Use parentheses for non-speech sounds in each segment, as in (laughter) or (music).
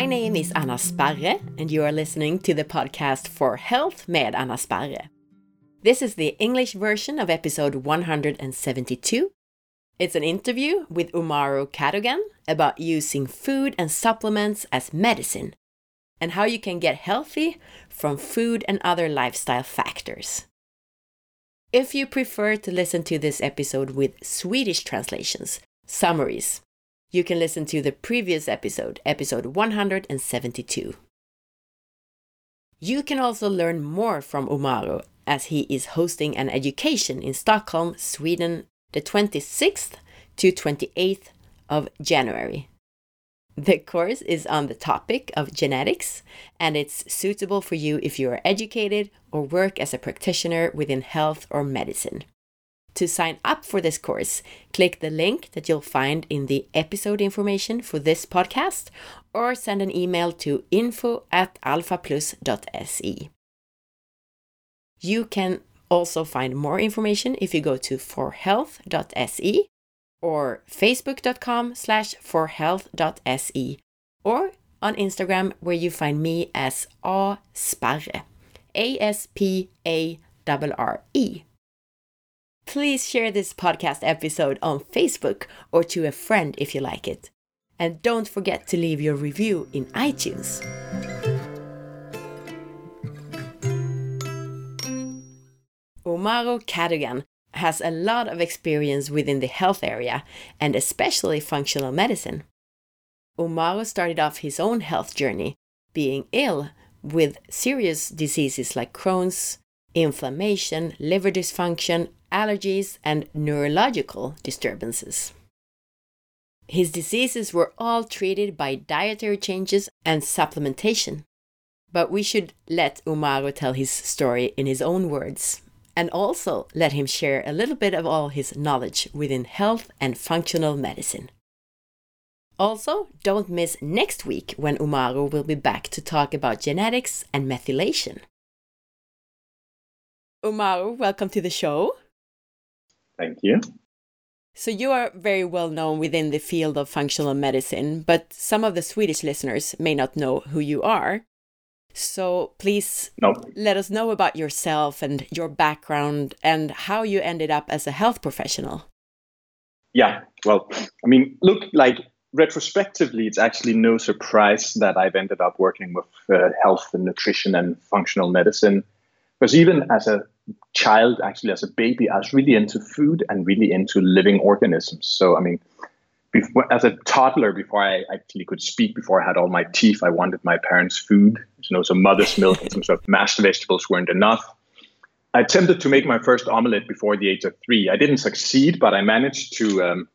My name is Anna Sparre, and you are listening to the podcast For Health med Anna Sparre. This is the English version of episode 172. It's an interview with Umahro Cadogan about using food and supplements as medicine and how you can get healthy from food and other lifestyle factors. If you prefer to listen to this episode with Swedish translations, summaries, you can listen to the previous episode, episode 172. You can also learn more from Umahro as he is hosting an education in Stockholm, Sweden, the 26th to 28th of January. The course is on the topic of genetics and it's suitable for you if you are educated or work as a practitioner within health or medicine. To sign up for this course, click the link that you'll find in the episode information for this podcast or send an email to info at alphaplus.se. You can also find more information if you go to forhealth.se or facebook.com slash forhealth.se or on Instagram where you find me as A Sparre, A-S-P-A-R-R-E. Please share this podcast episode on Facebook or to a friend if you like it. And don't forget to leave your review in iTunes. Umahro Cadogan has a lot of experience within the health area and especially functional medicine. Umahro started off his own health journey being ill with serious diseases like Crohn's, inflammation, liver dysfunction, allergies, and neurological disturbances. His diseases were all treated by dietary changes and supplementation. But we should let Umahro tell his story in his own words and also let him share a little bit of all his knowledge within health and functional medicine. Also, don't miss next week when Umahro will be back to talk about genetics and methylation. Umahro, welcome to the show. Thank you. So, you are very well known within the field of functional medicine, but some of the Swedish listeners may not know who you are. So please let us know about yourself and your background and how you ended up as a health professional. Yeah, well, I mean, look, like retrospectively, it's actually no surprise that I've ended up working with uh, health and nutrition and functional medicine. Because even as a child, actually, as a baby, I was really into food and really into living organisms. So, I mean, before, as a toddler, before I actually could speak, before I had all my teeth, I wanted my parents' food. You know, so mother's milk and some sort of mashed vegetables weren't enough. I attempted to make my first omelette before the age of three. I didn't succeed, but I managed to um,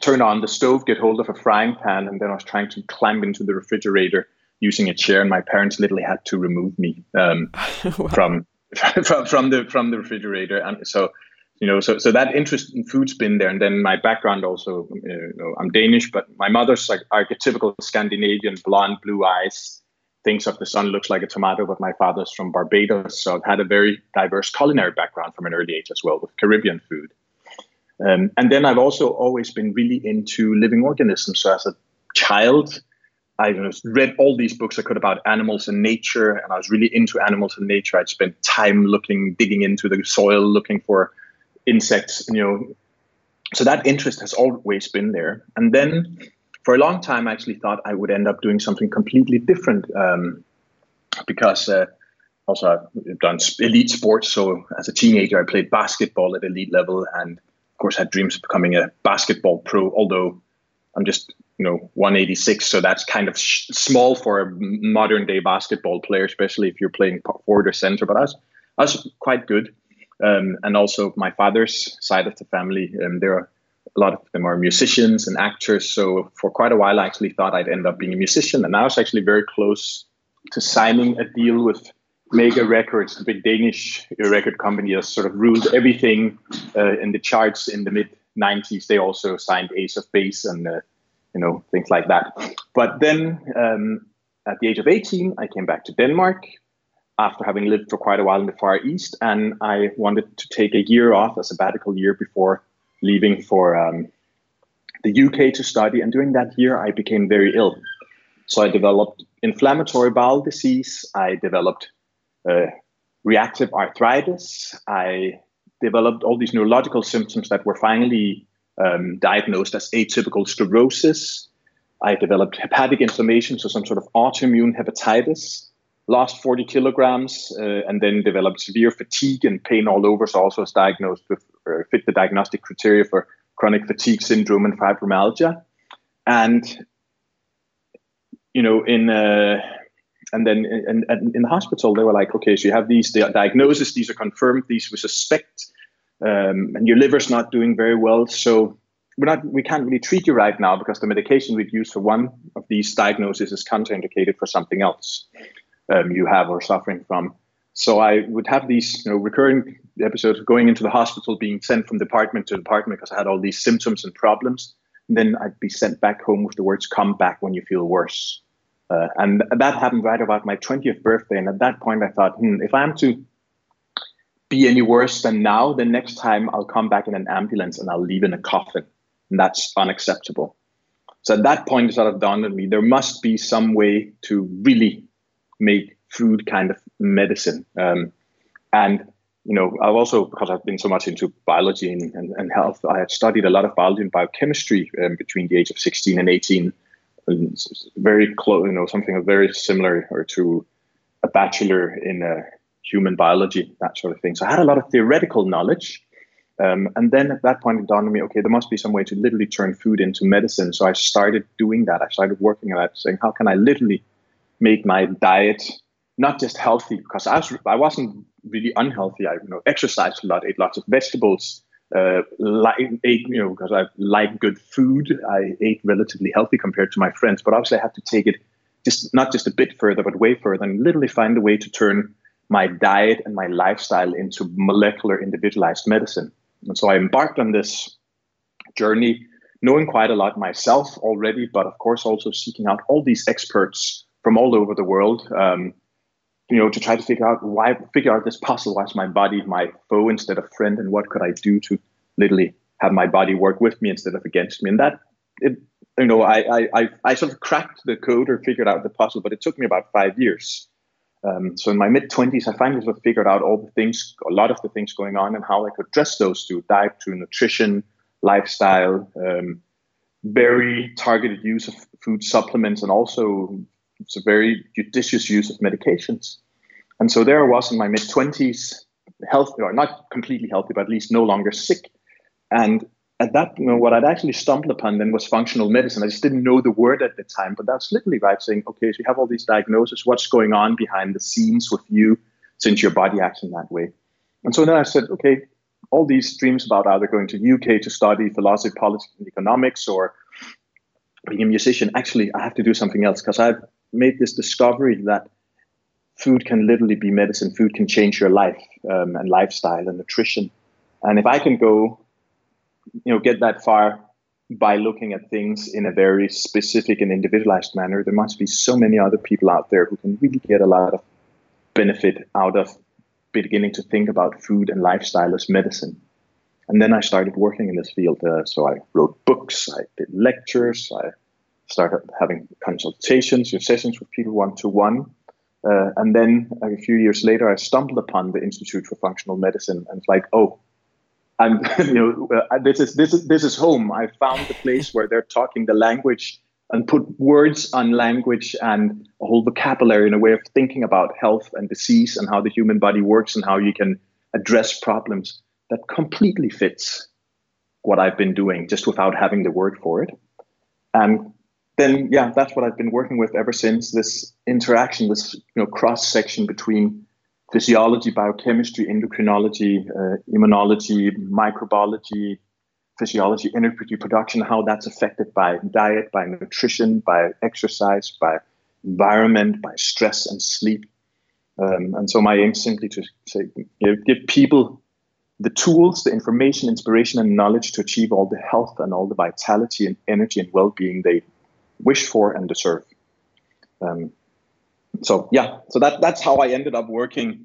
turn on the stove, get hold of a frying pan, and then I was trying to climb into the refrigerator using a chair, and my parents literally had to remove me um, (laughs) wow. from, (laughs) from from the from the refrigerator. And so you know, so so that interest in food's been there, and then my background also, you know, I'm Danish, but my mother's like archetypical Scandinavian, blonde, blue eyes, thinks of the sun looks like a tomato, but my father's from Barbados, so I've had a very diverse culinary background from an early age as well with Caribbean food. Um, and then I've also always been really into living organisms. So as a child, I read all these books I could about animals and nature, and I was really into animals and nature. I'd spent time looking, digging into the soil, looking for insects, you know. So that interest has always been there. And then for a long time, I actually thought I would end up doing something completely different um, because uh, also I've done elite sports. So as a teenager, I played basketball at elite level and of course had dreams of becoming a basketball pro, although I'm just, you know, 186. So that's kind of sh- small for a modern day basketball player, especially if you're playing forward or center. But I was quite good. Um, and also my father's side of the family, um, there are a lot of them are musicians and actors. So for quite a while, I actually thought I'd end up being a musician, and I was actually very close to signing a deal with Mega Records, the big Danish record company that sort of ruled everything uh, in the charts in the mid 90s. They also signed Ace of Base and uh, you know things like that. But then um, at the age of 18, I came back to Denmark after having lived for quite a while in the Far East, and I wanted to take a year off, a sabbatical year, before leaving for um, the UK to study. And during that year, I became very ill. So I developed inflammatory bowel disease. I developed uh, reactive arthritis. I developed all these neurological symptoms that were finally um, diagnosed as atypical sclerosis. I developed hepatic inflammation, so some sort of autoimmune hepatitis. Lost 40 kilograms, uh, and then developed severe fatigue and pain all over. So also was diagnosed with uh, fit the diagnostic criteria for chronic fatigue syndrome and fibromyalgia. And you know, in uh, and then in, in, in, the hospital, they were like, okay, so you have these diagnoses, these are confirmed, these we suspect, um, and your liver's not doing very well. So we're not, we can't really treat you right now because the medication we'd use for one of these diagnoses is contraindicated for something else um, you have or suffering from. So I would have these, you know, recurring episodes of going into the hospital, being sent from department to department because I had all these symptoms and problems. And then I'd be sent back home with the words, "Come back when you feel worse." Uh, and that happened right about my 20th birthday. And at that point, I thought, hmm, if I'm to be any worse than now, the next time I'll come back in an ambulance and I'll leave in a coffin. And that's unacceptable. So at that point, it sort of dawned on me there must be some way to really make food kind of medicine. Um, and, you know, I've also, because I've been so much into biology and, and, and health, I had studied a lot of biology and biochemistry um, between the age of 16 and 18 very close, you know, something very similar or to a bachelor in uh, human biology, that sort of thing. So I had a lot of theoretical knowledge. Um, and then at that point, it dawned on me, okay, there must be some way to literally turn food into medicine. So I started doing that. I started working on that, saying, how can I literally make my diet not just healthy? Because I, was, I wasn't really unhealthy. I you know, exercised a lot, ate lots of vegetables, uh, like ate, you know, because I like good food. I ate relatively healthy compared to my friends, but obviously I had to take it just not just a bit further, but way further, and literally find a way to turn my diet and my lifestyle into molecular individualized medicine. And so I embarked on this journey, knowing quite a lot myself already, but of course also seeking out all these experts from all over the world. Um, you know, to try to figure out why, figure out this puzzle. Why's my body my foe instead of friend, and what could I do to literally have my body work with me instead of against me? And that, it, you know, I, I, I, sort of cracked the code or figured out the puzzle, but it took me about five years. Um, so in my mid twenties, I finally sort of figured out all the things, a lot of the things going on, and how I could address those to diet, to nutrition, lifestyle, um, very targeted use of food supplements, and also it's a very judicious use of medications. And so there I was in my mid 20s, healthy, or not completely healthy, but at least no longer sick. And at that, you know, what I'd actually stumbled upon then was functional medicine. I just didn't know the word at the time, but that's literally right saying, okay, so you have all these diagnoses, what's going on behind the scenes with you since your body acts in that way? And so then I said, okay, all these dreams about either going to UK to study philosophy, politics, and economics or being a musician, actually, I have to do something else because I've made this discovery that food can literally be medicine. Food can change your life um, and lifestyle and nutrition. And if I can go, you know, get that far by looking at things in a very specific and individualized manner, there must be so many other people out there who can really get a lot of benefit out of beginning to think about food and lifestyle as medicine. And then I started working in this field. Uh, so I wrote books, I did lectures, I started having consultations sessions with people one to one. and then a few years later, I stumbled upon the Institute for Functional Medicine, and it's like, oh, I'm, (laughs) you know, this is this is this is home. I found the place where they're talking the language and put words on language and a whole vocabulary and a way of thinking about health and disease and how the human body works and how you can address problems that completely fits what I've been doing just without having the word for it. And then yeah, that's what I've been working with ever since. This interaction, this you know cross section between physiology, biochemistry, endocrinology, uh, immunology, microbiology, physiology, energy production, how that's affected by diet, by nutrition, by exercise, by environment, by stress and sleep. Um, and so my aim is simply to say, know, give people the tools, the information, inspiration, and knowledge to achieve all the health and all the vitality and energy and well-being they wish for and deserve. Um, so yeah, so that that's how I ended up working,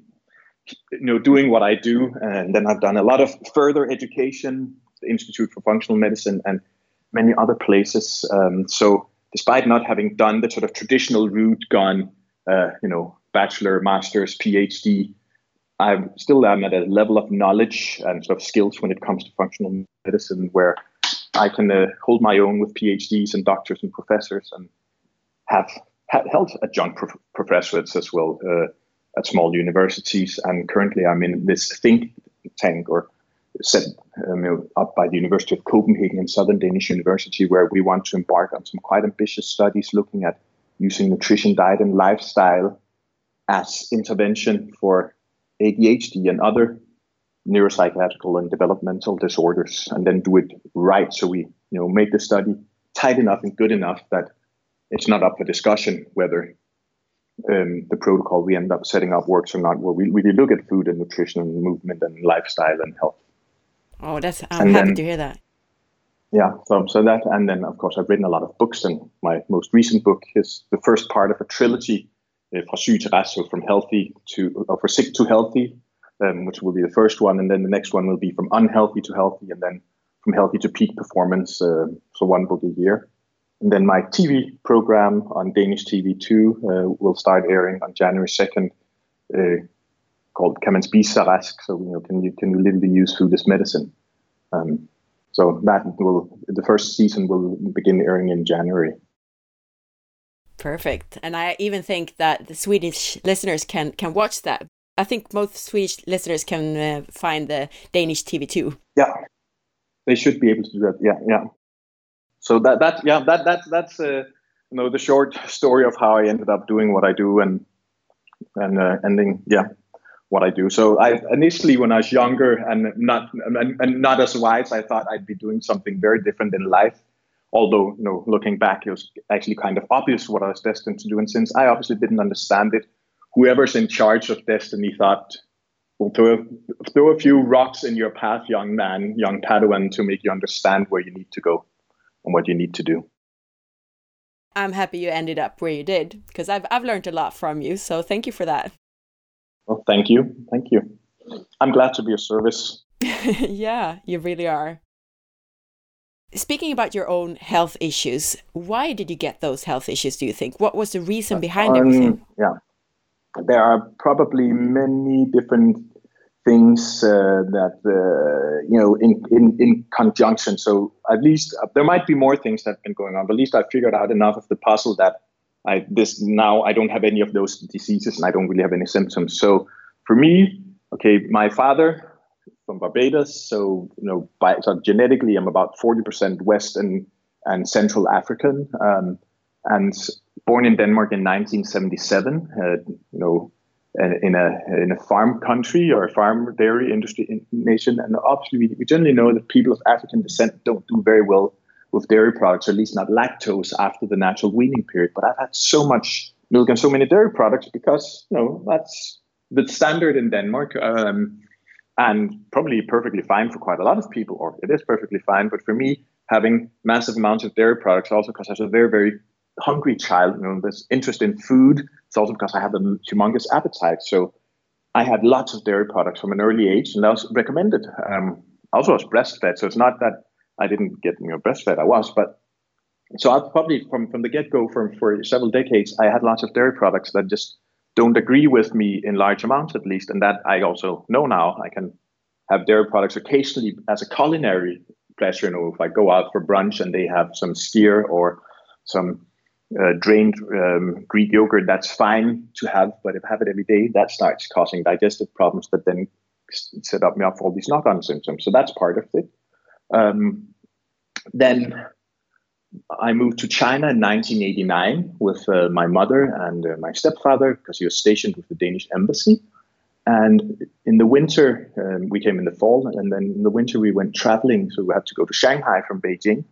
you know, doing what I do, and then I've done a lot of further education, the Institute for Functional Medicine, and many other places. Um, so despite not having done the sort of traditional route, gone, uh, you know, bachelor, master's, PhD, I still am at a level of knowledge and sort of skills when it comes to functional medicine where I can uh, hold my own with PhDs and doctors and professors and have, held adjunct prof- professorates as well uh, at small universities. And currently I'm in this think tank or set um, up by the University of Copenhagen and Southern Danish University, where we want to embark on some quite ambitious studies looking at using nutrition, diet, and lifestyle as intervention for ADHD and other neuropsychiatrical and developmental disorders, and then do it right. So we, you know, make the study tight enough and good enough that it's not up for discussion whether um, the protocol we end up setting up works or not. Where we really look at food and nutrition and movement and lifestyle and health. Oh, that's I'm and happy then, to hear that. Yeah, so so that, and then of course I've written a lot of books, and my most recent book is the first part of a trilogy, uh, fra syg til rask, so from healthy to or for sick to healthy, um, which will be the first one, and then the next one will be from unhealthy to healthy, and then from healthy to peak performance. Uh, so one book a year. And then my TV program on Danish TV2 uh, will start airing on January 2nd, uh, called Kan man spise? So you know, can you can you literally use food as medicine? Um, so that will the first season will begin airing in January. Perfect, and I even think that the Swedish listeners can can watch that. I think most Swedish listeners can uh, find the Danish TV2. Yeah, they should be able to do that. Yeah, yeah. So that that yeah that that that's uh, you know the short (laughs) story of how I ended up doing what I do and and uh, ending yeah what I do. So I initially, when I was younger and not and, and, not as wise, I thought I'd be doing something very different in life. Although, you know, looking back, it was actually kind of obvious what I was destined to do. And since I obviously didn't understand it, whoever's in charge of destiny thought, "Well, throw throw a few rocks in your path, young man, young Padawan, to make you understand where you need to go and what you need to do." I'm happy you ended up where you did because I've I've learned a lot from you. So thank you for that. Well, thank you. Thank you. I'm glad to be of service. (laughs) yeah, you really are. Speaking about your own health issues, why did you get those health issues, do you think? What was the reason behind um, everything? Yeah, there are probably many different things uh, that, uh, you know, in, in, in conjunction. So at least uh, there might be more things that have been going on, but at least I figured out enough of the puzzle that I this now I don't have any of those diseases and I don't really have any symptoms. So for me, okay, my father from Barbados, so you know, by so genetically I'm about forty percent West and and Central African, um, and born in Denmark in 1977. Uh, you know, in a in a farm country or a farm dairy industry nation, and obviously we, we generally know that people of African descent don't do very well with dairy products, or at least not lactose after the natural weaning period. But I've had so much milk and so many dairy products because you know that's the standard in Denmark. Um, and probably perfectly fine for quite a lot of people, or it is perfectly fine. But for me, having massive amounts of dairy products also because I was a very, very hungry child, you know, this interest in food. It's also because I have a humongous appetite. So I had lots of dairy products from an early age, and that was recommended. Um, also, I was breastfed, so it's not that I didn't get you know breastfed. I was, but so I probably from from the get go for for several decades I had lots of dairy products that just don't agree with me in large amounts at least, and that I also know now. I can have dairy products occasionally as a culinary pleasure. You know, if I go out for brunch and they have some skyr or some uh, drained um, Greek yogurt, that's fine to have. But if I have it every day, that starts causing digestive problems that then set up me up for all these knock-on symptoms. So that's part of it. Um, then I moved to China in 1989 with uh, my mother and uh, my stepfather because he was stationed with the Danish embassy. And in the winter, um, we came in the fall, and then in the winter we went traveling. So we had to go to Shanghai from Beijing,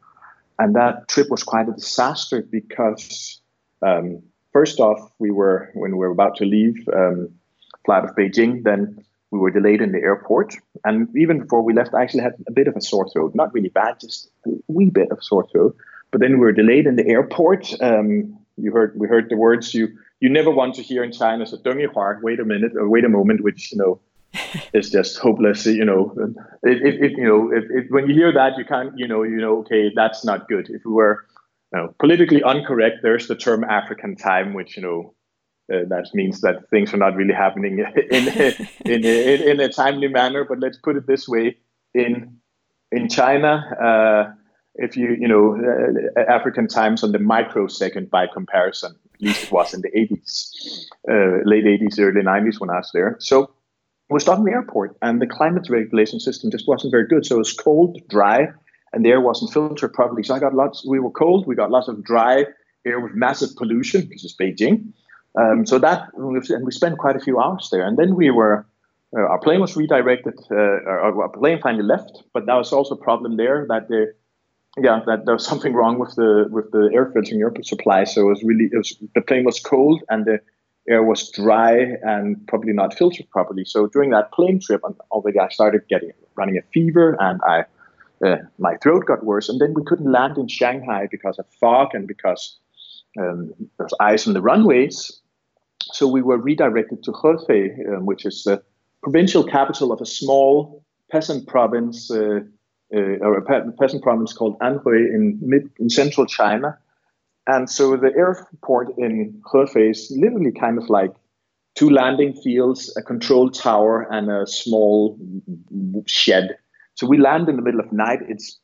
and that trip was quite a disaster because um, first off, we were when we were about to leave um, flight of Beijing, then we were delayed in the airport. And even before we left, I actually had a bit of a sore throat. Not really bad, just a wee bit of sore throat. But then we were delayed in the airport. Um, you heard we heard the words you you never want to hear in China. So don't "dengihua," wait a minute or wait a moment, which you know is just hopeless. You know, if, if, you know if, if, when you hear that, you can't you know you know okay that's not good. If we were know, politically incorrect. There's the term African time, which you know uh, that means that things are not really happening (laughs) in (laughs) in, in, in a timely manner. But let's put it this way: in in China, uh, if you you know uh, African times on the microsecond by comparison, at least it was in the 80s, uh, late 80s, early 90s when I was there. So we stuck in the airport, and the climate regulation system just wasn't very good. So it was cold, dry, and the air wasn't filtered properly. So I got lots. We were cold. We got lots of dry air with massive pollution because it's Beijing. Um, so that and we spent quite a few hours there, and then we were. Uh, our plane was redirected. Uh, our, our, plane finally left, but that was also a problem there that the yeah that there was something wrong with the with the air filtering air supply. So it was really it was the plane was cold and the air was dry and probably not filtered properly. So during that plane trip, already I started getting running a fever and I uh, my throat got worse. And then we couldn't land in Shanghai because of fog and because um, there's ice on the runways. So we were redirected to Hefei, um, which is the provincial capital of a small peasant province, uh, uh, or a peasant province called Anhui in mid in central China. And so the airport in Hefei is literally kind of like two landing fields, a control tower, and a small shed. So we land in the middle of night. It's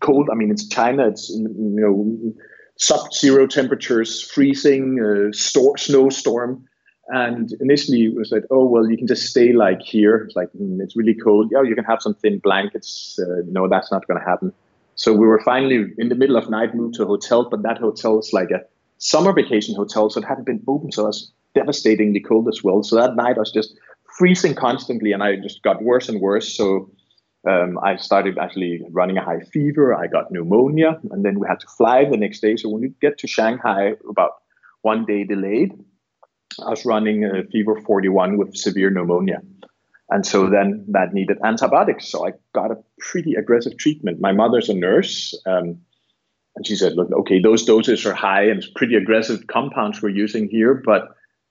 cold. I mean, it's China. It's you know sub-zero temperatures, freezing, uh, snowstorm. And initially it was like, oh well, you can just stay like here. It's like mm, it's really cold. Yeah, you can have some thin blankets. Uh, no, that's not going to happen. So we were finally in the middle of night moved to a hotel, but that hotel was like a summer vacation hotel, so it hadn't been open, so it was devastatingly cold as well. So that night I was just freezing constantly, and I just got worse and worse. So um, I started actually running a high fever. I got pneumonia, and then we had to fly the next day. So when we get to Shanghai, about one day delayed, I was running a fever 41 with severe pneumonia. And so then that needed antibiotics. So I got a pretty aggressive treatment. My mother's a nurse. Um, and she said, look, okay, those doses are high and it's pretty aggressive compounds we're using here. But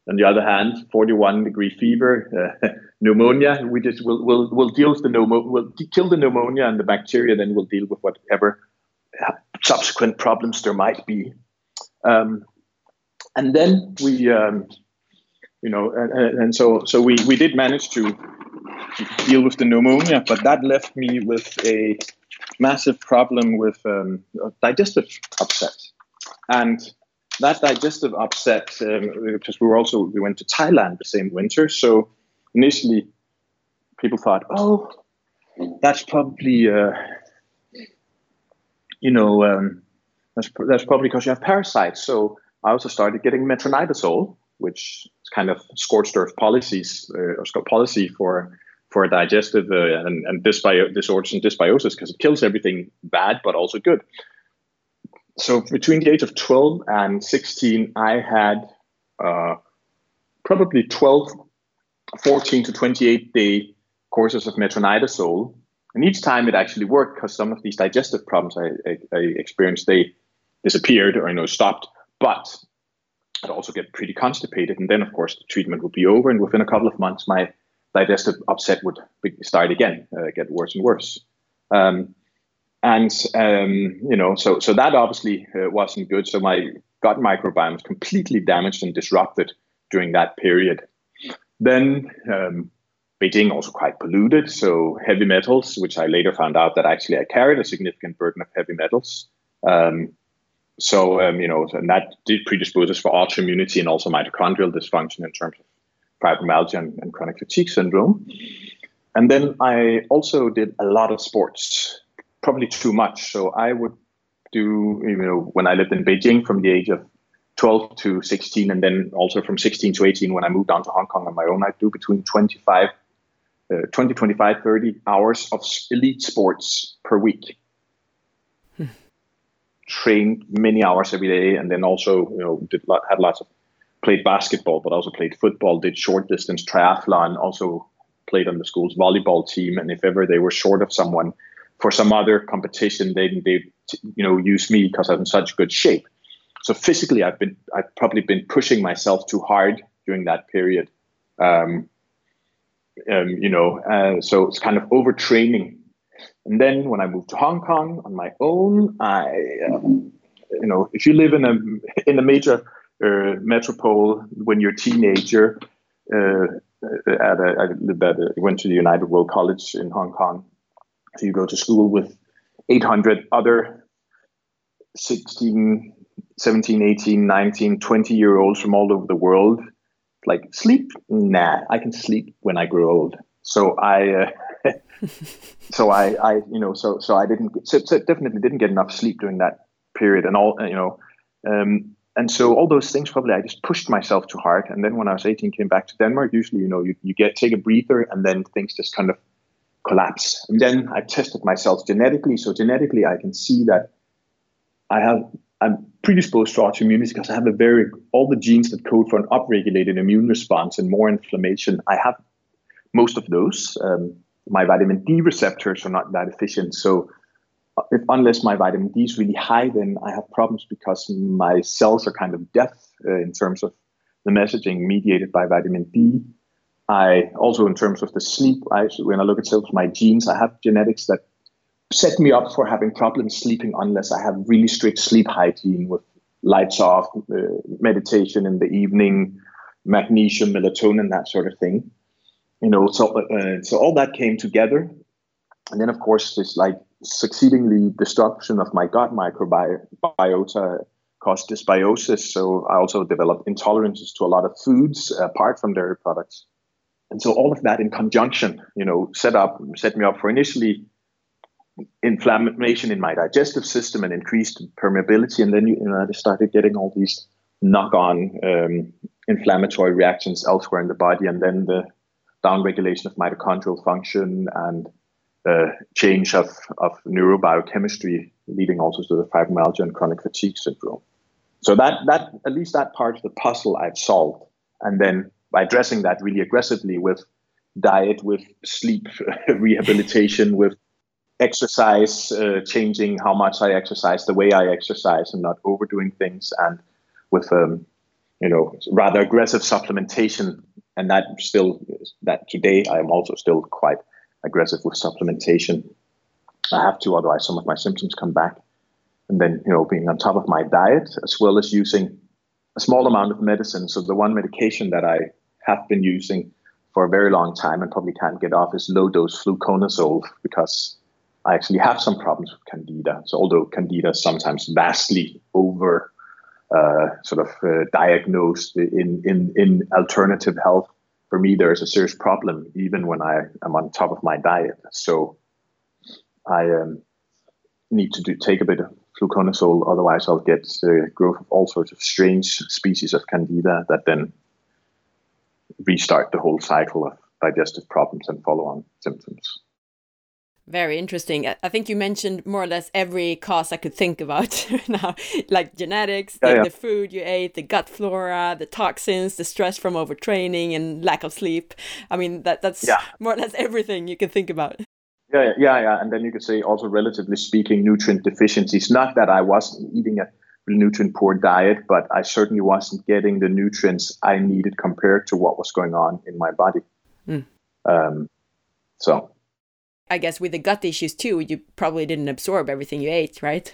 on the other hand, 41 degree fever, uh, (laughs) pneumonia, we just will we'll, we'll deal with the pneumonia, we'll kill the pneumonia and the bacteria, then we'll deal with whatever subsequent problems there might be. Um, and then we, um, you know, and, and, so so we we did manage to deal with the pneumonia, but that left me with a massive problem with um, digestive upset, and that digestive upset um, because we were also we went to Thailand the same winter, so initially people thought, oh, that's probably uh, you know um, that's that's probably because you have parasites. So I also started getting metronidazole, which is kind of scorched earth policies uh, or policy for for digestive uh, and, and dysbio- disorders and dysbiosis because it kills everything bad but also good. So between the age of 12 and 16, I had uh, probably 12, 14 to 28 day courses of metronidazole. And each time it actually worked because some of these digestive problems I, I, I, experienced, they disappeared or you know stopped. But I'd also get pretty constipated. And then, of course, the treatment would be over. And within a couple of months, my digestive upset would start again, uh, get worse and worse. Um, and um, you know, so so that obviously uh, wasn't good. So my gut microbiome was completely damaged and disrupted during that period. Then um, Beijing also quite polluted, so heavy metals, which I later found out that actually I carried a significant burden of heavy metals. Um, so um, you know, and that did predispose us for autoimmunity and also mitochondrial dysfunction in terms of fibromyalgia and, and chronic fatigue syndrome. And then I also did a lot of sports, probably too much. So I would do, you know, when I lived in Beijing from the age of 12 to 16, and then also from 16 to 18 when I moved down to Hong Kong on my own, I'd do between 25, uh, 20, 25, 30 hours of elite sports per week. Hmm. Trained many hours every day, and then also, you know, did had lots of played basketball, but also played football, did short distance triathlon, also played on the school's volleyball team. And if ever they were short of someone for some other competition, they they you know use me because I'm in such good shape. So physically, I've been I've probably been pushing myself too hard during that period. Um, um, you know, uh, so it's kind of overtraining. And then when I moved to Hong Kong on my own, I uh, you know, if you live in a in a major uh, metropole when you're a teenager, uh, at a, I lived at a, went to the United World College in Hong Kong. So you go to school with 800 other 16, 17, 18, 19, 20 year olds from all over the world. Like sleep? Nah, I can sleep when I grow old. So I, uh, (laughs) so I, I, you know, so so I didn't get, so, so definitely didn't get enough sleep during that period, and all, you know, um, and so all those things probably I just pushed myself too hard. And then when I was 18, came back to Denmark. Usually, you know, you, you get take a breather, and then things just kind of collapse. And then I tested myself genetically. So genetically, I can see that I have I'm predisposed to autoimmunity because I have a very all the genes that code for an upregulated immune response and more inflammation. I have most of those. Um, my vitamin D receptors are not that efficient. So if, unless my vitamin D is really high, then I have problems because my cells are kind of deaf uh, in terms of the messaging mediated by vitamin D. I also, in terms of the sleep, I, when I look at of my genes, I have genetics that set me up for having problems sleeping unless I have really strict sleep hygiene with lights off, uh, meditation in the evening, magnesium, melatonin, that sort of thing you know, so uh, so all that came together, and then of course this like succeedingly destruction of my gut microbiota caused dysbiosis. So I also developed intolerances to a lot of foods apart from dairy products, and so all of that in conjunction, you know, set up set me up for initially inflammation in my digestive system and increased permeability, and then you, you know I started getting all these knock-on um, inflammatory reactions elsewhere in the body, and then the downregulation of mitochondrial function and uh, change of, of neurobiochemistry, leading also to the fibromyalgia and chronic fatigue syndrome. So that that at least that part of the puzzle I've solved, and then by addressing that really aggressively with diet, with sleep (laughs) rehabilitation, with exercise, uh, changing how much I exercise, the way I exercise, and not overdoing things, and with um, you know rather aggressive supplementation and that still that today I am also still quite aggressive with supplementation. I have to, otherwise some of my symptoms come back. And then you know being on top of my diet as well as using a small amount of medicine. So the one medication that I have been using for a very long time and probably can't get off is low dose fluconazole because I actually have some problems with candida. So although candida is sometimes vastly over uh, sort of uh, diagnosed in, in, in alternative health, for me, there is a serious problem even when I am on top of my diet. So I um, need to do, take a bit of fluconazole, otherwise I'll get uh, growth of all sorts of strange species of candida that then restart the whole cycle of digestive problems and follow-on symptoms. Very interesting. I think you mentioned more or less every cause I could think about (laughs) now, like genetics, the, yeah, yeah. the, food you ate, the gut flora, the toxins, the stress from overtraining, and lack of sleep. I mean, that that's yeah. more or less everything you can think about. Yeah, yeah, yeah. And then you could say also, relatively speaking, nutrient deficiencies. Not that I wasn't eating a nutrient poor diet, but I certainly wasn't getting the nutrients I needed compared to what was going on in my body. Mm. Um, so I guess with the gut issues too, you probably didn't absorb everything you ate, right?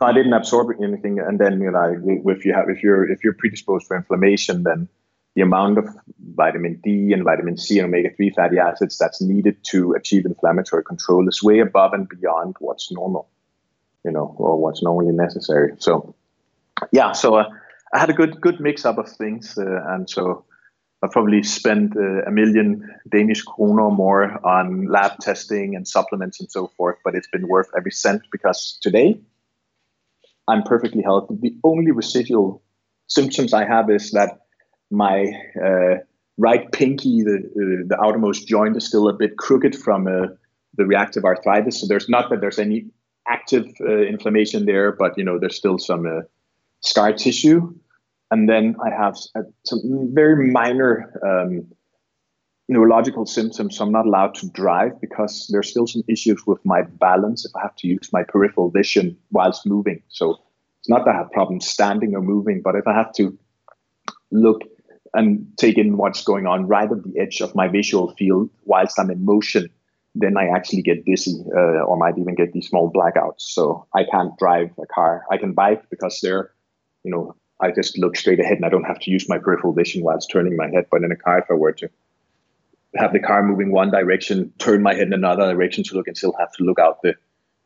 No, I didn't absorb anything, and then you know, if you have, if you're if you're predisposed for inflammation, then the amount of vitamin D and vitamin C and omega three fatty acids that's needed to achieve inflammatory control is way above and beyond what's normal, you know, or what's normally necessary. So, yeah, so uh, I had a good good mix up of things, uh, and so I probably spent uh, a million Danish kroner or more on lab testing and supplements and so forth, but it's been worth every cent because today I'm perfectly healthy. The only residual symptoms I have is that my uh, right pinky, the uh, the outermost joint, is still a bit crooked from uh, the reactive arthritis. So there's not that there's any active uh, inflammation there, but you know there's still some uh, scar tissue and then I have some very minor um, neurological symptoms. So I'm not allowed to drive because there's still some issues with my balance if I have to use my peripheral vision whilst moving. So it's not that I have problems standing or moving, but if I have to look and take in what's going on right at the edge of my visual field whilst I'm in motion, then I actually get dizzy uh, or might even get these small blackouts. So I can't drive a car. I can bike because they're, you know, I just look straight ahead and I don't have to use my peripheral vision whilst turning my head. But in a car, if I were to have the car moving one direction, turn my head in another direction to look and still have to look out the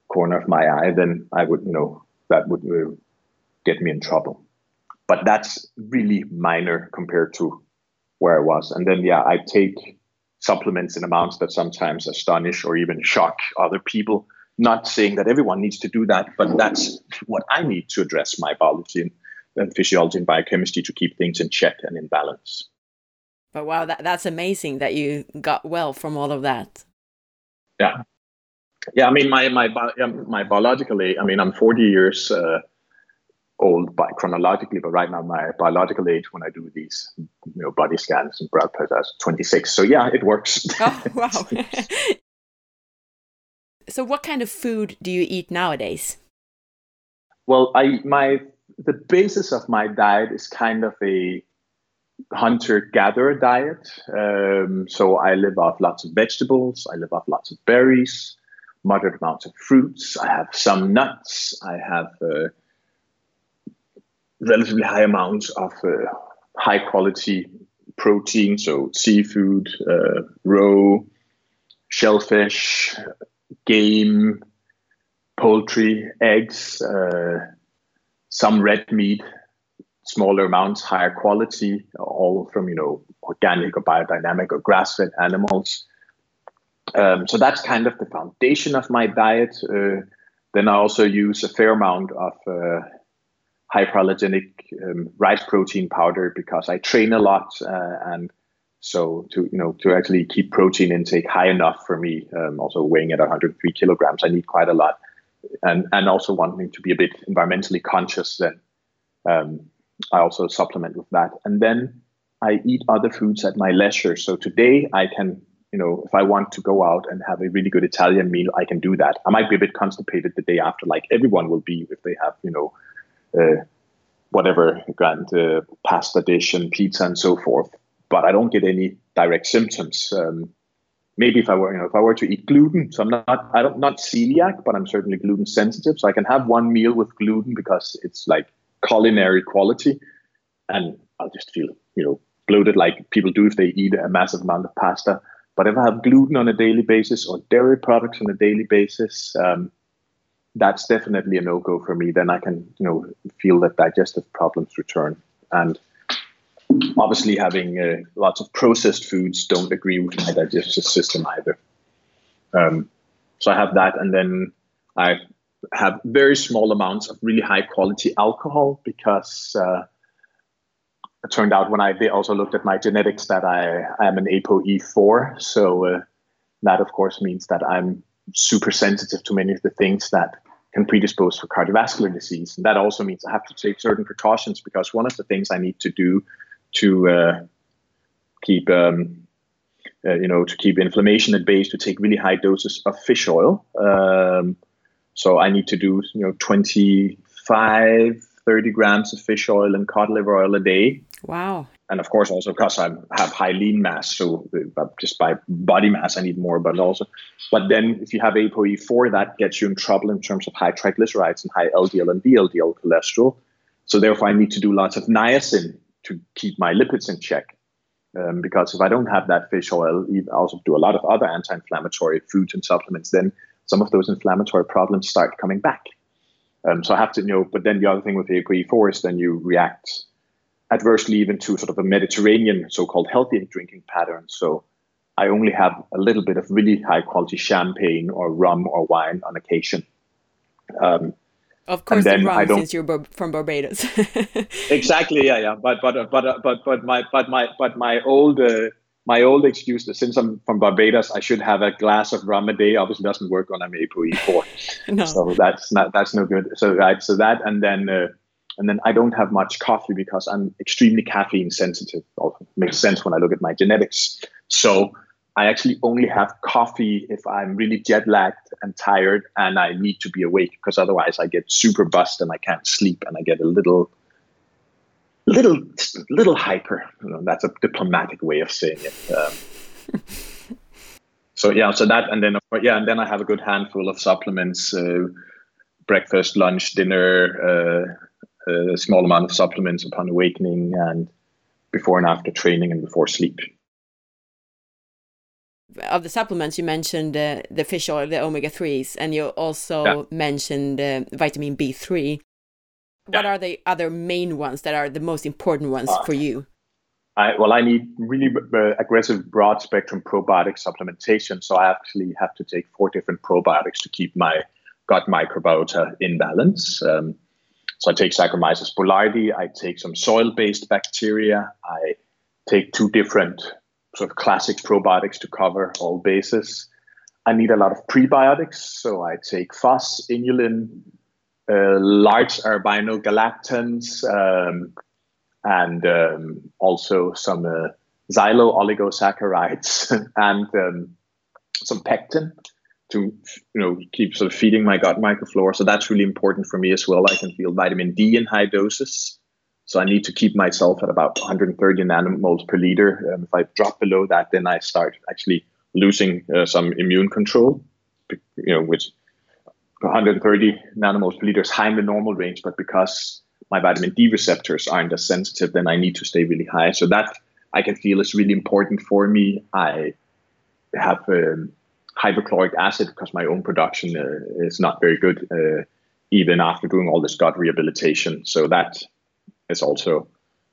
corner of my eye, then I would, you know, that would uh, get me in trouble. But that's really minor compared to where I was. And then, yeah, I take supplements in amounts that sometimes astonish or even shock other people. Not saying that everyone needs to do that, but that's what I need to address my biology and, and physiology and biochemistry to keep things in check and in balance. But wow, that, that's amazing that you got well from all of that. Yeah. Yeah, I mean, my my my biological age. I mean, I'm 40 years uh, old by chronologically, but right now my biological age when I do these you know body scans and blood pressure is 26. So yeah, it works. (laughs) Oh wow! (laughs) so what kind of food do you eat nowadays? Well, I my the basis of my diet is kind of a hunter-gatherer diet. Um, so I live off lots of vegetables. I live off lots of berries, moderate amounts of fruits. I have some nuts. I have uh, relatively high amounts of uh, high quality protein, so seafood, uh, raw, shellfish, game, poultry, eggs, uh, some red meat, smaller amounts, higher quality, all from you know organic or biodynamic or grass-fed animals. Um, so that's kind of the foundation of my diet. Uh, then I also use a fair amount of uh, um, rice protein powder because I train a lot uh, and so to you know to actually keep protein intake high enough for me, um, also weighing at 103 kilograms, I need quite a lot, and and also wanting to be a bit environmentally conscious. Then um, I also supplement with that, and then I eat other foods at my leisure. So today I can you know if I want to go out and have a really good Italian meal, I can do that. I might be a bit constipated the day after, like everyone will be if they have you know uh, whatever grand uh, pasta dish and pizza and so forth. But I don't get any direct symptoms. Um, maybe if I were, you know, if I were to eat gluten, so I'm not, I don't not celiac, but I'm certainly gluten sensitive. So I can have one meal with gluten because it's like culinary quality, and I'll just feel, you know, bloated like people do if they eat a massive amount of pasta. But if I have gluten on a daily basis or dairy products on a daily basis, um, that's definitely a no go for me. Then I can, you know, feel that digestive problems return. And obviously, having uh, lots of processed foods don't agree with my digestive system either. Um, so I have that, and then I have very small amounts of really high quality alcohol because uh, it turned out when I they also looked at my genetics that I, I am an ApoE4. So uh, that, of course, means that I'm super sensitive to many of the things that can predispose for cardiovascular disease. And that also means I have to take certain precautions because one of the things I need to do to uh, keep, um, uh, you know, to keep inflammation at bay to take really high doses of fish oil. Um, so I need to do, you know, 25, 30 grams of fish oil and cod liver oil a day. Wow and of course also because I have high lean mass, so uh, just by body mass I need more. But also, but then if you have ApoE4, that gets you in trouble in terms of high triglycerides and high LDL and VLDL cholesterol. So therefore, I need to do lots of niacin to keep my lipids in check. Um, because if I don't have that fish oil, I also do a lot of other anti-inflammatory foods and supplements. Then some of those inflammatory problems start coming back. Um, so I have to you know. But then the other thing with ApoE4 is then you react adversely even to sort of a Mediterranean so-called healthy drinking pattern. So I only have a little bit of really high quality champagne or rum or wine on occasion. Um, of course, rum since you're from Barbados. (laughs) exactly, yeah, yeah. But but but but but my but my but my old uh, my old excuse that since I'm from Barbados, I should have a glass of rum a day. Obviously, doesn't work on I'm ApoE4, (laughs) no. so that's not that's no good. So right, so that and then. Uh, and then I don't have much coffee because I'm extremely caffeine sensitive. It makes sense when I look at my genetics. So I actually only have coffee if I'm really jet lagged and tired and I need to be awake because otherwise I get super bust and I can't sleep and I get a little, little, little hyper. You know, that's a diplomatic way of saying it. Um, so yeah, so that and then yeah, and then I have a good handful of supplements: uh, breakfast, lunch, dinner, uh, a small amount of supplements upon awakening, and before and after training and before sleep. Of the supplements, you mentioned uh, the fish oil, the omega threes, and you also yeah. mentioned uh, vitamin B three. What are the other main ones that are the most important ones uh, for you? I, well, I need really uh, aggressive broad spectrum probiotic supplementation. So I actually have to take four different probiotics to keep my gut microbiota in balance. Um, so I take Saccharomyces boulardii, I take some soil based bacteria, I take two different sort of classic probiotics to cover all bases. I need a lot of prebiotics. So I take FOS, inulin, uh, larch galactans. Um, and um, also some uh, xylo oligosaccharides (laughs) and um, some pectin to you know keep sort of feeding my gut microflora. So that's really important for me as well. I can feel vitamin D in high doses. So I need to keep myself at about 130 nanomoles per liter. Um, if I drop below that, then I start actually losing uh, some immune control. You know, which 130 nanomoles per liter is high in the normal range, but because my vitamin D receptors aren't as sensitive, then I need to stay really high. So that I can feel is really important for me. I have um, acid because my own production uh, is not very good, uh, even after doing all this gut rehabilitation. So that is also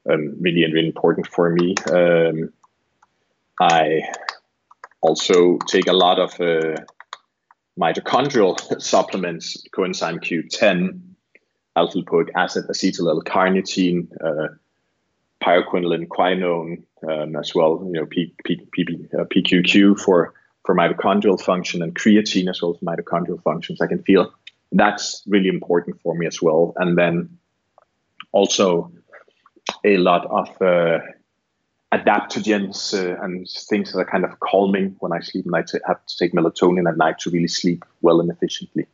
um, really, really important for me. Um, I also take a lot of uh, mitochondrial (laughs) supplements, coenzyme Q10, alpha lipoic acid, acetyl L-carnitine, uh, pyrroloquinoline, quinone, um, as well. You know, P, P, P, uh, PQQ for for mitochondrial function and creatine as well mitochondrial functions. I can feel that's really important for me as well. And then also a lot of uh, adaptogens uh, and things that are kind of calming when I sleep. And I t- have to take melatonin at night to really sleep well and efficiently.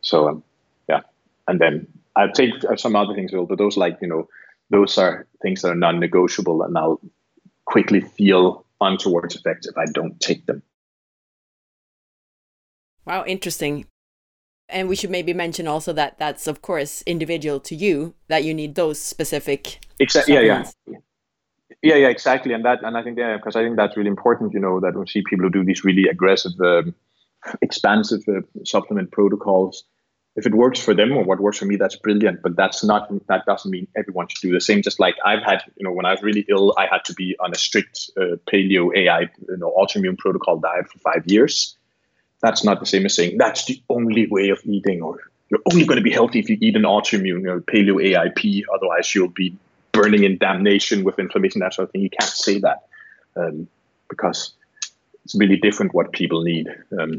So um, yeah, and then I take some other things, well, but those like you know, those are things that are non-negotiable, and I'll quickly feel untoward effects if I don't take them. Wow, interesting. And we should maybe mention also that that's of course individual to you that you need those specific. Exactly. Yeah, yeah. Yeah, yeah, exactly, and that, and I think, yeah, because I think that's really important. You know, that we see people who do these really aggressive, um, expansive uh, supplement protocols, if it works for them or what works for me, that's brilliant. But that's not that doesn't mean everyone should do the same. Just like I've had, you know, when I was really ill, I had to be on a strict uh, paleo AI, you know, autoimmune protocol diet for five years. That's not the same as saying that's the only way of eating, or you're only going to be healthy if you eat an autoimmune, know, paleo AIP. Otherwise, you'll be burning in damnation with inflammation, that sort of thing. You can't say that um, because it's really different what people need. Um,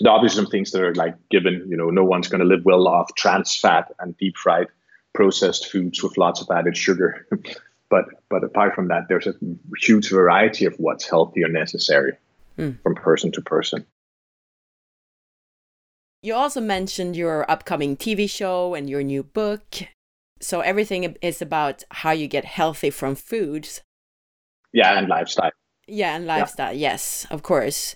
there are obviously some things that are like given, you know, no one's going to live well off trans fat and deep fried processed foods with lots of added sugar. (laughs) but but apart from that, there's a huge variety of what's healthy or necessary mm. from person to person. You also mentioned your upcoming TV show and your new book. So everything is about how you get healthy from foods. Yeah, and lifestyle. Yeah, and lifestyle. Yeah. Yes, of course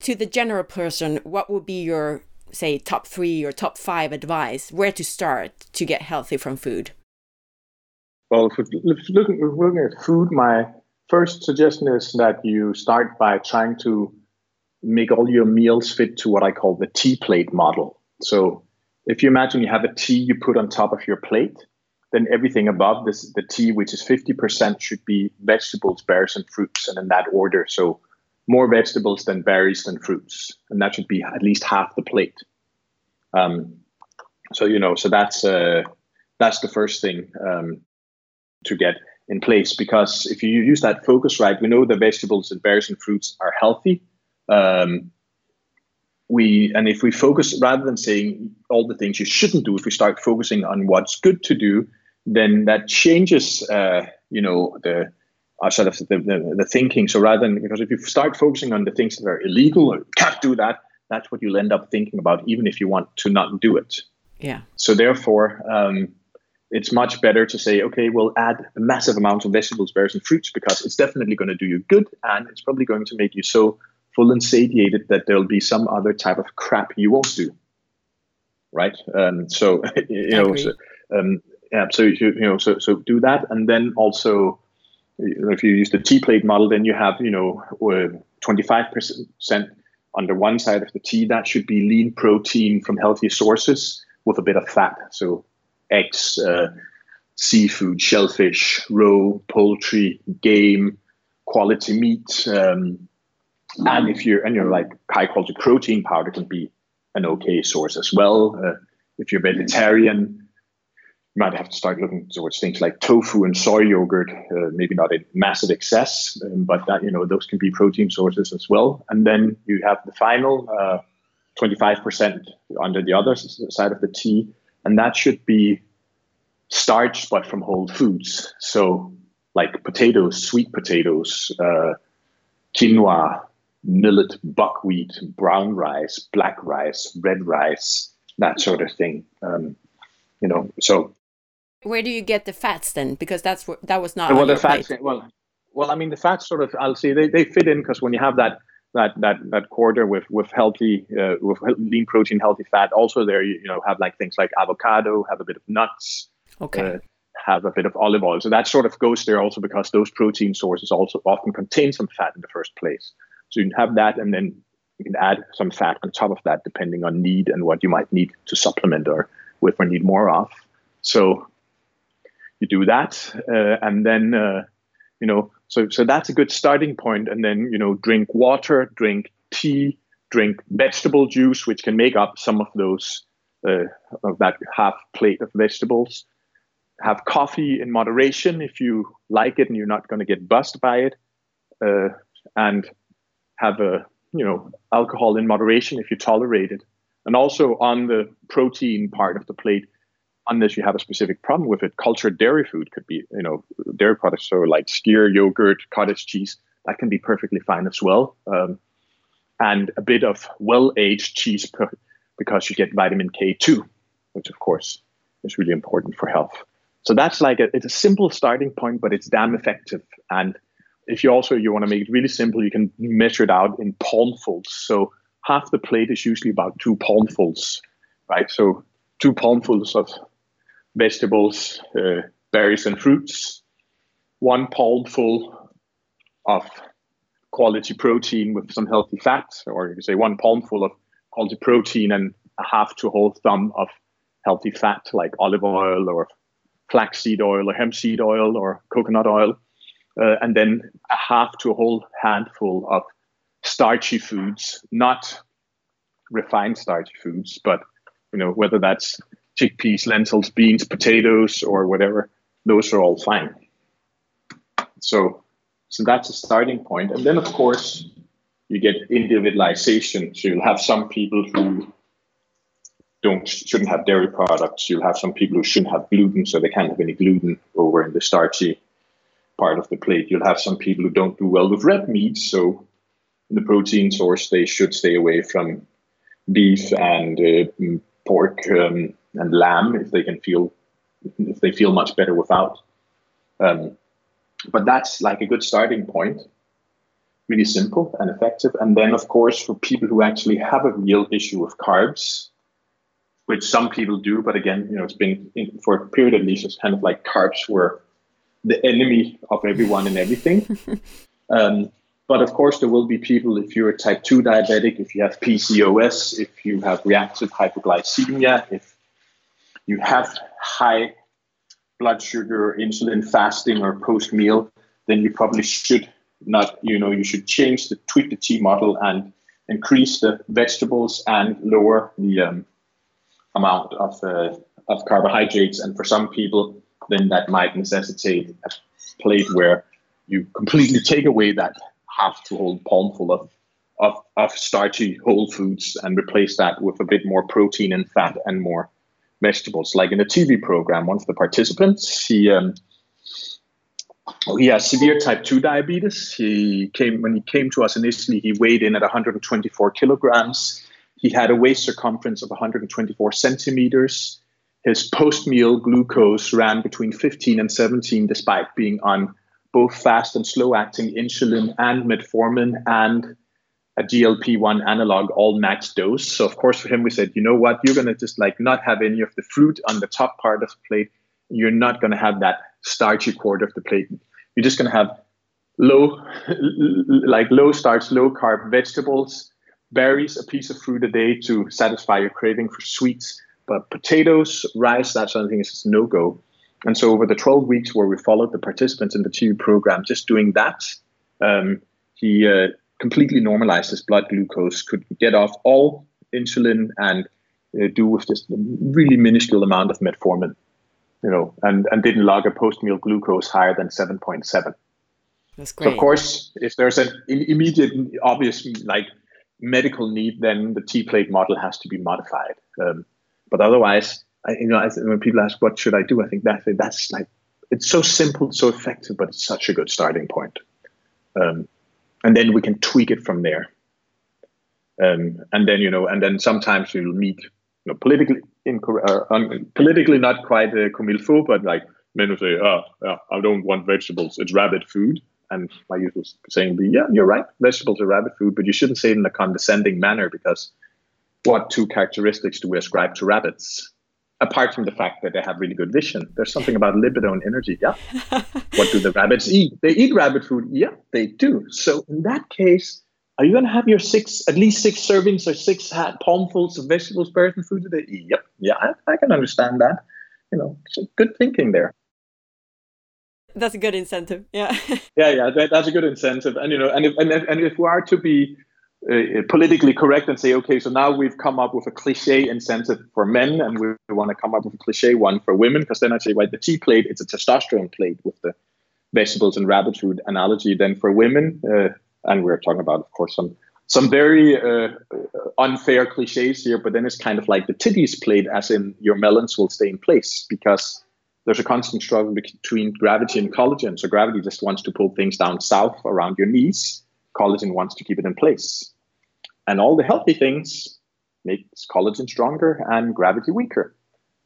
to the general person, what would be your, say, top three or top five advice where to start to get healthy from food? Well, looking, looking at food, my first suggestion is that you start by trying to make all your meals fit to what I call the tea plate model. So if you imagine you have a tea you put on top of your plate, then everything above this, the tea, which is 50%, should be vegetables, berries, and fruits, and in that order. So more vegetables than berries than fruits, and that should be at least half the plate. Um, so you know, so that's uh, that's the first thing um, to get in place because if you use that focus right, we know the vegetables and berries and fruits are healthy. Um, we and if we focus rather than saying all the things you shouldn't do, if we start focusing on what's good to do, then that changes, uh, you know, the are sort of the, the, the, thinking. So rather than because if you start focusing on the things that are illegal or can't do that, that's what you'll end up thinking about, even if you want to not do it. Yeah. So therefore, um, it's much better to say, okay, we'll add a massive amount of vegetables, berries, and fruits because it's definitely going to do you good, and it's probably going to make you so full and satiated that there'll be some other type of crap you won't do. Right. Um, so (laughs) you know, so, um, yeah. So you, you know, so so do that, and then also, if you use the T plate model, then you have you know, twenty five percent on the one side of the T. That should be lean protein from healthy sources with a bit of fat. So eggs, uh, seafood, shellfish, roe, poultry, game, quality meat. Um, and if you're and you're like high quality protein powder can be an okay source as well. Uh, if you're vegetarian, you might have to start looking towards things like tofu and soy yogurt. Uh, maybe not in massive excess, um, but that you know those can be protein sources as well. And then you have the final uh, 25% under the other side of the T, and that should be starch, but from whole foods. So like potatoes, sweet potatoes, uh, quinoa, millet, buckwheat, brown rice, black rice, red rice, that sort of thing. Um, you know, so. Where do you get the fats then? Because that's that was not. Well, the fats. Plate. Well, well, I mean, the fats sort of. I'll say they, they fit in because when you have that that that that quarter with with healthy uh, with lean protein, healthy fat. Also, there you, you know have like things like avocado, have a bit of nuts. Okay. Uh, have a bit of olive oil. So that sort of goes there also because those protein sources also often contain some fat in the first place. So you have that and then you can add some fat on top of that depending on need and what you might need to supplement or with or need more of. So you do that uh, and then uh, you know so so that's a good starting point and then you know drink water, drink tea, drink vegetable juice which can make up some of those uh, of that half plate of vegetables have coffee in moderation if you like it and you're not going to get buzzed by it, uh, and have a you know alcohol in moderation if you tolerate it. And also on the protein part of the plate, unless you have a specific problem with it, cultured dairy food could be you know dairy products so like skyr, yogurt, cottage cheese that can be perfectly fine as well. Um, and a bit of well-aged cheese because you get vitamin K two, which of course is really important for health. So that's like a, it's a simple starting point, but it's damn effective. And if you also you want to make it really simple, you can measure it out in palmfuls. So half the plate is usually about two palmfuls, right? So two palmfuls of vegetables, uh, berries, and fruits. One palmful of quality protein with some healthy fat, or you could say one palmful of quality protein and a half to whole thumb of healthy fat like olive oil or flaxseed oil or hemp seed oil or coconut oil, uh, and then a half to a whole handful of starchy foods, not refined starchy foods, but you know whether that's chickpeas, lentils, beans, potatoes, or whatever, those are all fine. So, so that's a starting point, and then of course you get individualization. So you'll have some people who don't shouldn't have dairy products. You'll have some people who shouldn't have gluten, so they can't have any gluten over in the starchy part of the plate. You'll have some people who don't do well with red meat, so the protein source they should stay away from beef and uh, pork um, and lamb if they can feel if they feel much better without. Um, but that's like a good starting point. Really simple and effective. And then, of course, for people who actually have a real issue with carbs, which some people do. But again, you know, it's been in, for a period at least, it's kind of like carbs were the enemy of everyone and everything. (laughs) um, but of course, there will be people if you're a type 2 diabetic, if you have PCOS, if you have reactive hypoglycemia, if you have high blood sugar, insulin fasting, or post meal, then you probably should not, you know, you should change the tweak the T model and increase the vegetables and lower the um, amount of uh, of carbohydrates, and for some people, then that might necessitate a plate where you completely take away that half to whole palmful of, of of starchy whole foods and replace that with a bit more protein and fat and more vegetables. Like in a TV program, one of the participants, he um, he has severe type 2 diabetes. He came when he came to us initially, he weighed in at 124 kilograms. He had a waist circumference of 124 centimeters. His post meal glucose ran between 15 and 17, despite being on both fast and slow acting insulin and metformin and a GLP-1 analog all max dose. So of course for him we said, you know what, you're gonna just like not have any of the fruit on the top part of the plate. You're not gonna have that starchy quarter of the plate. You're just gonna have low (laughs) like low starch, low carb vegetables, berries, a piece of fruit a day to satisfy your craving for sweets. But potatoes, rice, that sort of thing is no go. And so over the 12 weeks where we followed the participants in the TU program, just doing that, um, he uh, completely normalized his blood glucose, could get off all insulin and uh, do with just a really minuscule amount of metformin, you know, and, and didn't log a post-meal glucose higher than 7.7. That's great. So of course, if there's an immediate, obvious, like medical need, then the T plate model has to be modified. Um, but otherwise, I, you know, when people ask what should I do, I think that that's like it's so simple, so effective, but it's such a good starting point. Um, and then we can tweak it from there. Um, and then you know, and then sometimes you'll meet you know, politically incorrect, uh, politically not quite uh, comme il faut, but like men will say, "Oh, yeah, I don't want vegetables; it's rabbit food." And my usual saying be, "Yeah, you're right. Vegetables are rabbit food, but you shouldn't say it in a condescending manner because what two characteristics do we ascribe to rabbits? Apart from the fact that they have really good vision, there's something about libido and energy. Yeah. (laughs) what do the rabbits eat? They eat rabbit food. Yeah, they do. So in that case, are you going to have your six, at least six servings or six palmfuls of vegetables, berries, and fruit a day? Yep. Yeah, I, I can understand that. You know, good thinking there that's a good incentive yeah (laughs) yeah yeah that, that's a good incentive and you know and if and if, and if we are to be uh, politically correct and say, okay, so now we've come up with a cliche incentive for men, and we want to come up with a cliche one for women, because then I say, right, the T plate, it's a testosterone plate with the vegetables and rabbit food analogy. Then for women, uh, and we're talking about, of course, some some very uh, unfair cliches here, but then it's kind of like the titties plate, as in your melons will stay in place because there's a constant struggle between gravity and collagen. So gravity just wants to pull things down south around your knees. Collagen wants to keep it in place and all the healthy things makes collagen stronger and gravity weaker.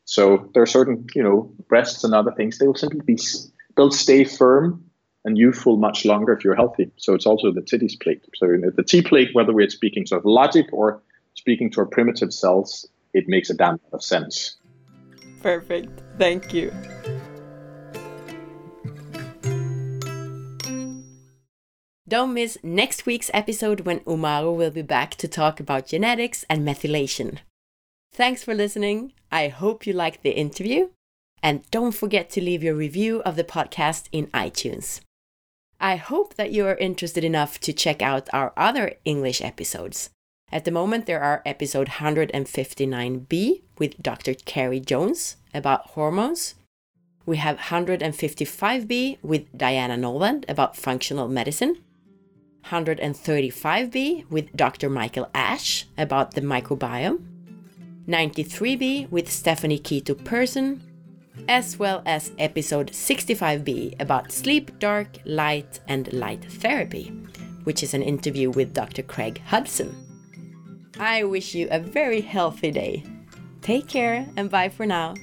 So there are certain, you know, breasts and other things, they will simply be, they'll stay firm and youthful much longer if you're healthy. So it's also the titties plate. So the T plate, whether we're speaking sort of logic or speaking to our primitive cells, it makes a damn lot of sense. Perfect. Thank you. Don't miss next week's episode when Umahro will be back to talk about genetics and methylation. Thanks for listening. I hope you liked the interview. And don't forget to leave your review of the podcast in iTunes. I hope that you are interested enough to check out our other English episodes. At the moment, there are episode 159b with Dr. Carrie Jones about hormones. We have 155b with Diana Noland about functional medicine. 135b with Dr. Michael Ash about the microbiome, 93b with Stephanie Keto Person, as well as episode 65b about sleep, dark, light, and light therapy, which is an interview with Dr. Craig Hudson. I wish you a very healthy day. Take care and bye for now.